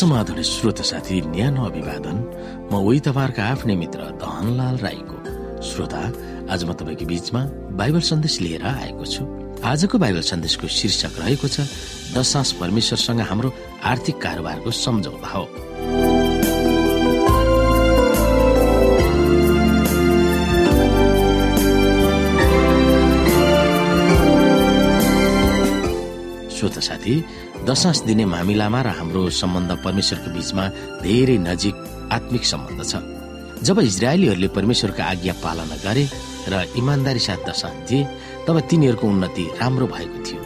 समाधान श्रोत साथी न्यानो अभिवादन। म उही तपाईँहरूका आफ्नै मित्र धनलाल राईको श्रोता। आज म तपाईँको बीचमा बाइबल सन्देश लिएर आएको छु। आजको बाइबल सन्देशको शीर्षक रहेको छ दशांश परमेश्वरसँग हाम्रो आर्थिक कारोबारको सम्झौता हो। श्रोत साथी दशांश दिने मामिलामा र हाम्रो सम्बन्ध परमेश्वरको बीचमा धेरै नजिक आत्मिक सम्बन्ध छ। जब इजरायलीहरूले परमेश्वरको आज्ञा पालना गरे र इमान्दारी साथ दशांश दिए तब तिनीहरूको उन्नति राम्रो भएको थियो।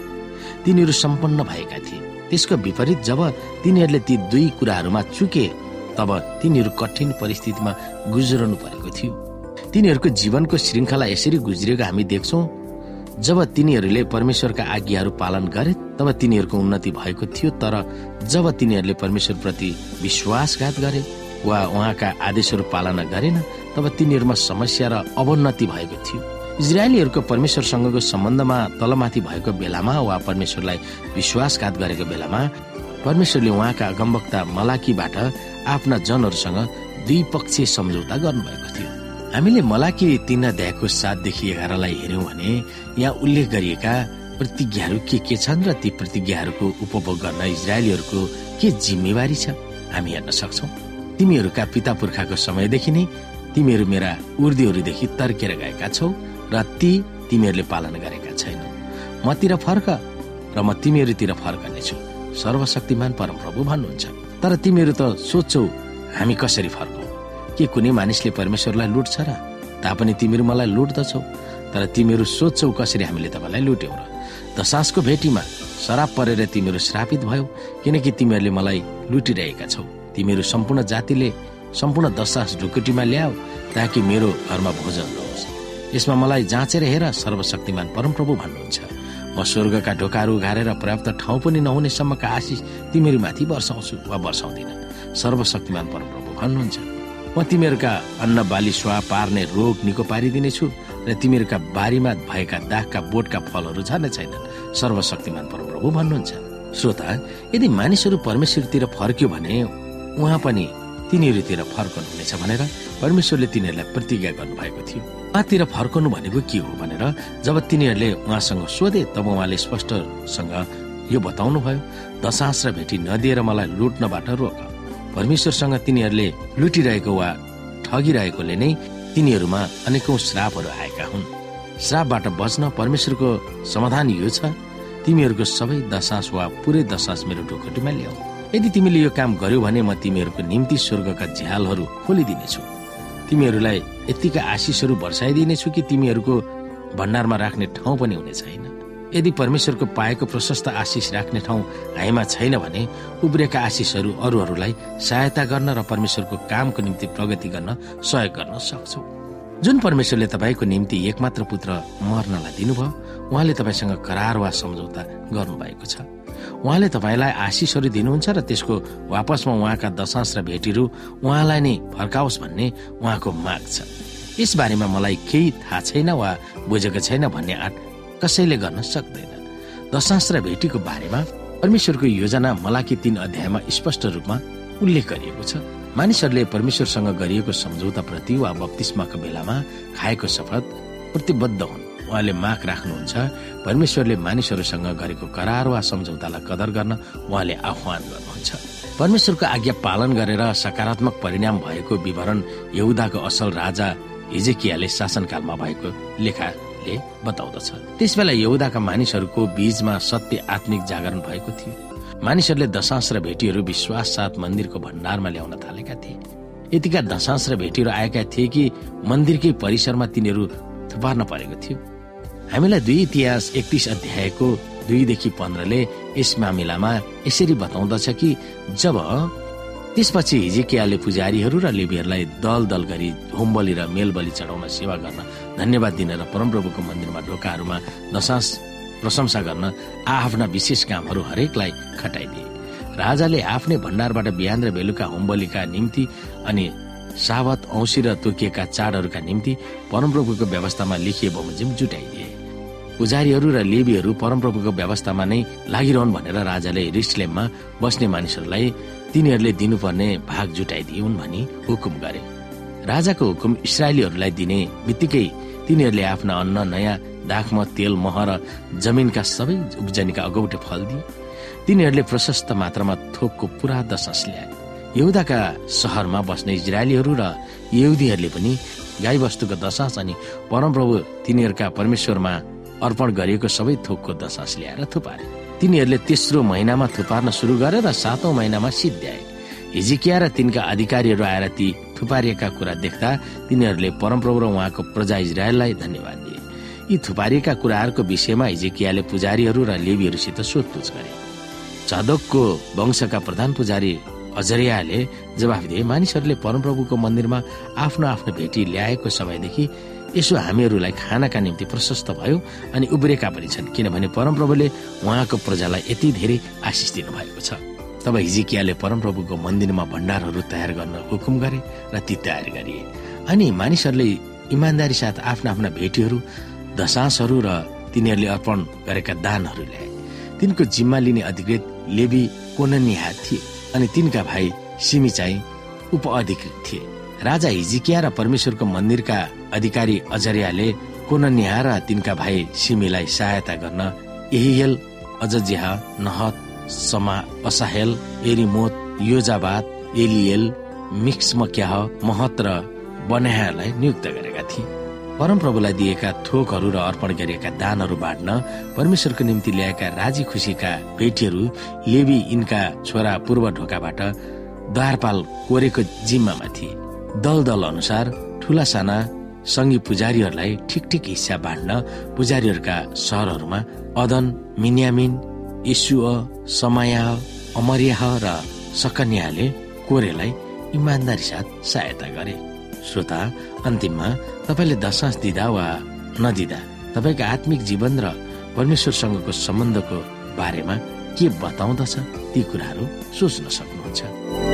तिनीहरू सम्पन्न भएका थिए। त्यसको विपरीत जब तिनीहरूले ती दुई कुराहरूमा चुके तब तिनीहरू कठिन परिस्थितिमा गुज्रनु परेको थियो। तिनीहरूको जीवनको श्रृङ्खला यसरी गुज्रिएको हामी देख्छौँ। जब तिनीहरूले परमेश्वरका आज्ञाहरू पालन गरे तब तिनीहरूको उन्नति भएको थियो तर जब तिनीहरूले परमेश्वरप्रति विश्वासघात गरे वा उहाँका आदेशहरू पालना गरेन तब तिनीहरूमा समस्या र अवोन्नति भएको थियो। इजरायलीहरूको परमेश्वरसँगको सम्बन्धमा तलमाथि भएको बेलामा वा परमेश्वरलाई विश्वासघात गरेको बेलामा परमेश्वरले उहाँका अगमवक्ता मलाकीबाट आफ्ना जनहरूसँग द्विपक्षीय सम्झौता गर्नुभएको थियो। हामीले मलाकी तीन अध्यायको सातदेखि एघारलाई हेर्यौँ भने यहाँ उल्लेख गरिएका प्रतिज्ञाहरू के के छन् र ती प्रतिज्ञाहरूको उपभोग गर्न इजरायलीहरूको के जिम्मेवारी छ? हामी हेर्न सक्छौ। तिमीहरूका पिता पुर्खाको समयदेखि नै तिमीहरू मेरा उर्दीहरूदेखि तर्केर गएका छौ र ती तिमीहरूले पालन गरेका छैनौ। मतिर फर्क र म तिमीहरूतिर फर्कनेछु। सर्वशक्तिमान परमप्रभु भन्नुहुन्छ। तर तिमीहरू त सोध्छौ हामी कसरी फर्कौ? के कुनै मानिसले परमेश्वरलाई लुट्छ र तापनि तिमीहरू मलाई लुट्दछौ तर तिमीहरू सोध्छौ कसरी हामीले तपाईँलाई लुट्यौ र। दशासको भेटीमा शराब परेर तिमीहरू श्रापित भयो किनकि तिमीहरूले मलाई लुटिरहेका छौ। तिमीहरू सम्पूर्ण जातिले सम्पूर्ण दशास ढुकुटीमा ल्याऊ ताकि मेरो घरमा भोजन रहोस् यसमा मलाई जाँचेर हेर सर्वशक्तिमान परमप्रभु भन्नुहुन्छ। म स्वर्गका ढोकाहरू उघारेर पर्याप्त ठाउँ पनि नहुने सम्मका आशिष तिमीहरूमाथि वर्षाउँछु वा वर्षाउँदिन। सर्वशक्तिमान परमप्रभु भन्नुहुन्छ। म तिमीहरूका अन्न बाली स्वा पार्ने रोग निको पारिदिनेछु र तिमीहरूका बारीमा भएका दागका बोटका फलहरू झर्ने छैनन्। सर्वशक्तिमान परमप्रभु भन्नुहुन्छ। श्रोता यदि मानिसहरू परमेश्वरतिर फर्क्यो भने उहाँ पनि तिनीहरूतिर फर्कनु हुनेछ भनेर परमेश्वरले तिनीहरूलाई प्रतिज्ञा गर्नुभएको थियो। उहाँतिर फर्कनु भनेको के हो भनेर जब तिनीहरूले उहाँसँग सोधे तब उहाँले स्पष्टसँग यो बताउनु भयो दशांश र भेटी नदिएर मलाई लुट्नबाट रोक। परमेश्वरसँग तिनीहरूले लुटिरहेको वा ठगिरहेकोले नै तिनीहरूमा अनेकौं श्रापहरू आएका हुन्। श्रापबाट बच्न परमेश्वरको समाधान यो छ तिमीहरूको सबै दशास वा पुरै दशास मेरो ढोकटीमा ल्याऊ। यदि तिमीले यो काम गर्यो भने म तिमीहरूको निम्ति स्वर्गका झ्यालहरू खोलिदिनेछु। तिमीहरूलाई यतिका आशिषहरू वर्षाइदिनेछु कि तिमीहरूको भण्डारमा राख्ने ठाउँ पनि हुने छैन। यदि परमेश्वरको पाएको प्रशस्त आशिष राख्ने ठाउँ हामीमा छैन भने उब्रेका आशिषहरू अरूहरूलाई सहायता गर्न र परमेश्वरको कामको निम्ति प्रगति गर्न सहयोग गर्न सक्छौ। जुन परमेश्वरले तपाईँको निम्ति एकमात्र पुत्र मर्नलाई दिनुभयो उहाँले तपाईँसँग करार वा सम्झौता गर्नुभएको छ। उहाँले तपाईँलाई आशिषहरू दिनुहुन्छ र त्यसको वापसमा उहाँका दशांश र भेटीहरू उहाँलाई नै फर्काओस् भन्ने उहाँको माग छ। यस बारेमा मलाई केही थाहा छैन वा बुझेको छैन भन्ने आँट कसैले गर्न सक्दैन। दशांश र भेटीको बारेमा परमेश्वरको योजना मलाकी तीन अध्यायमा स्पष्ट रूपमा उल्लेख गरिएको छ। मानिसहरूले परमेश्वरसँग गरिएको सम्झौता प्रति वा बत्तिस्माको बेलामा खाएको शपथ प्रतिबद्ध हुन्। उहाँले माग राख्नुहुन्छ परमेश्वरले मानिसहरूसँग गरेको करार वा सम्झौतालाई कदर गर्न उहाँले आह्वान गर्नुहुन्छ। परमेश्वरको आज्ञा पालन गरेर सकारात्मक परिणाम भएको विवरण यहुदाको असल राजा हिजेकियाले शासनकालमा भएको लेखाले बताउँदछ। त्यस बेला यहुदाका मानिसहरूको बीचमा सत्य आत्मिक जागरण भएको थियो। मानिसहरूले दशांश र भेटीहरू विश्वास साथ मन्दिरको भण्डारमा ल्याउन थालेका थिए। यतिका दशांश र भेटीहरू आएका थिए कि मन्दिरकै परिसरमा तिनीहरू थुपार्न परेको थियो। हामीलाई दुई इतिहास एकतिस अध्यायको दुईदेखि पन्ध्रले यस मामिलामा यसरी बताउँदछ कि जब त्यसपछि हिजिकियाले पुजारीहरू र लिबीहरूलाई दल दल गरी होमबली र मेलबली चढाउन सेवा गर्न धन्यवाद दिन र परमप्रभुको मन्दिरमा ढोकाहरूमा दशांश प्रशंसा गर्न आफ्ना विशेष कामहरू हरेकलाई खटाइदिए। राजाले आफ्नै भण्डारबाट बिहान र बेलुका होमबलीका निम्ति अनि सावत औँसी र तोकिएका चाडहरूका निम्ति परमप्रभुको व्यवस्थामा लेखिए बमोजिम जुटाइदिए। पुजारीहरू र लेबीहरू परमप्रभुको व्यवस्थामा नै लागिरहन् भनेर राजाले रिस्लेममा बस्ने मानिसहरूलाई तिनीहरूले दिनुपर्ने भाग जुटाइदिउन् भनी हुकुम गरे। राजाको हुकुम इसरायलीहरूलाई दिने बित्तिकै तिनीहरूले आफ्ना अन्न नयाँ दाखमा तेल मह र जमिनका सबै उब्जनीका अगौटे फल दिए। तिनीहरूले प्रशस्त मात्रामा थोकको पुरा दशास ल्याए। यहुदाका सहरमा बस्ने इजरायलीहरू र यहुदीहरूले पनि गाई वस्तुको दशास अनि परमप्रभु तिनीहरूका परमेश्वरमा अर्पण गरिएको सबै थोकको दशास ल्याएर थुपारे। तिनीहरूले तेस्रो महिनामा थुपार्न सुरु गरे र सातौं महिनामा सिद्ध्याए। हिजिकिया र तिनका अधिकारीहरू आएर ती थुपारिएका कुरा देख्दा तिनीहरूले परमप्रभु र उहाँको प्रजा इजरायललाई धन्यवाद दिए। यी थुपारिएका कुराहरूको विषयमा हिजिकियाले पुजारीहरू र लेबीहरूसित सोधपुछ गरे। चादकको वंशका प्रधान पुजारी अजरियाले जवाफ दिए मानिसहरूले परमप्रभुको मन्दिरमा आफ्नो आफ्नो भेटी ल्याएको समयदेखि यसो हामीहरूलाई खानाका निम्ति प्रशस्त भयो अनि उब्रेका पनि छन्। किनभने परमप्रभुले उहाँको प्रजालाई यति धेरै आशिष दिनु भएको छ। तब हिजिकियाले परमप्रभुको मन्दिरमा भण्डारहरू तयार गर्न हुकुम गरे र ती तयार गरिए। अनि मानिसहरूले इमान्दारी साथ आफ्ना आफ्ना भेटीहरू दशासहरू र तिनीहरूले अर्पण गरेका दानहरू ल्याए। तिनको जिम्मा लिने अधिकृत लेबी कोननिहा थिए अनि तिनका भाइ सिमी चाहिँ उप अधिकृत थिए। राजा हिजिकिया र परमेश्वरको मन्दिरका अधिकारी अजरियाले कोननिहा र तिनका भाइ सिमीलाई सहायता गर्न एहियल अजजिहा नहत समा असाहेल एरिमोत योजाबाद एलिएल मिक्समक्याह महत र बनाहरूलाई नियुक्त गरेका थिए। परमप्रभुलाई दिएका थोकहरू र अर्पण गरिएका दानहरू बाँड्न परमेश्वरको निम्ति ल्याएका राजी खुसीका भेटीहरू लेबी यिनका छोरा पूर्व ढोकाबाट द्वारपाल कोरेको जिम्मामा थिए। दल दल अनुसार ठुला साना सङ्घी पुजारीहरूलाई ठिक ठिक हिस्सा बाँड्न पुजारीहरूका सहरहरूमा अदन मिन्यामिन इसु समाया अमरियाह र सकन्याले कोरेलाई इमान्दारी साथ सहायता गरे। श्रोता अन्तिममा तपाईँले दशांश दिँदा वा नदिँदा तपाईँको आत्मिक जीवन र परमेश्वरसँगको सम्बन्धको बारेमा के बताउँदछ ती कुराहरू सोच्न सक्नुहुन्छ।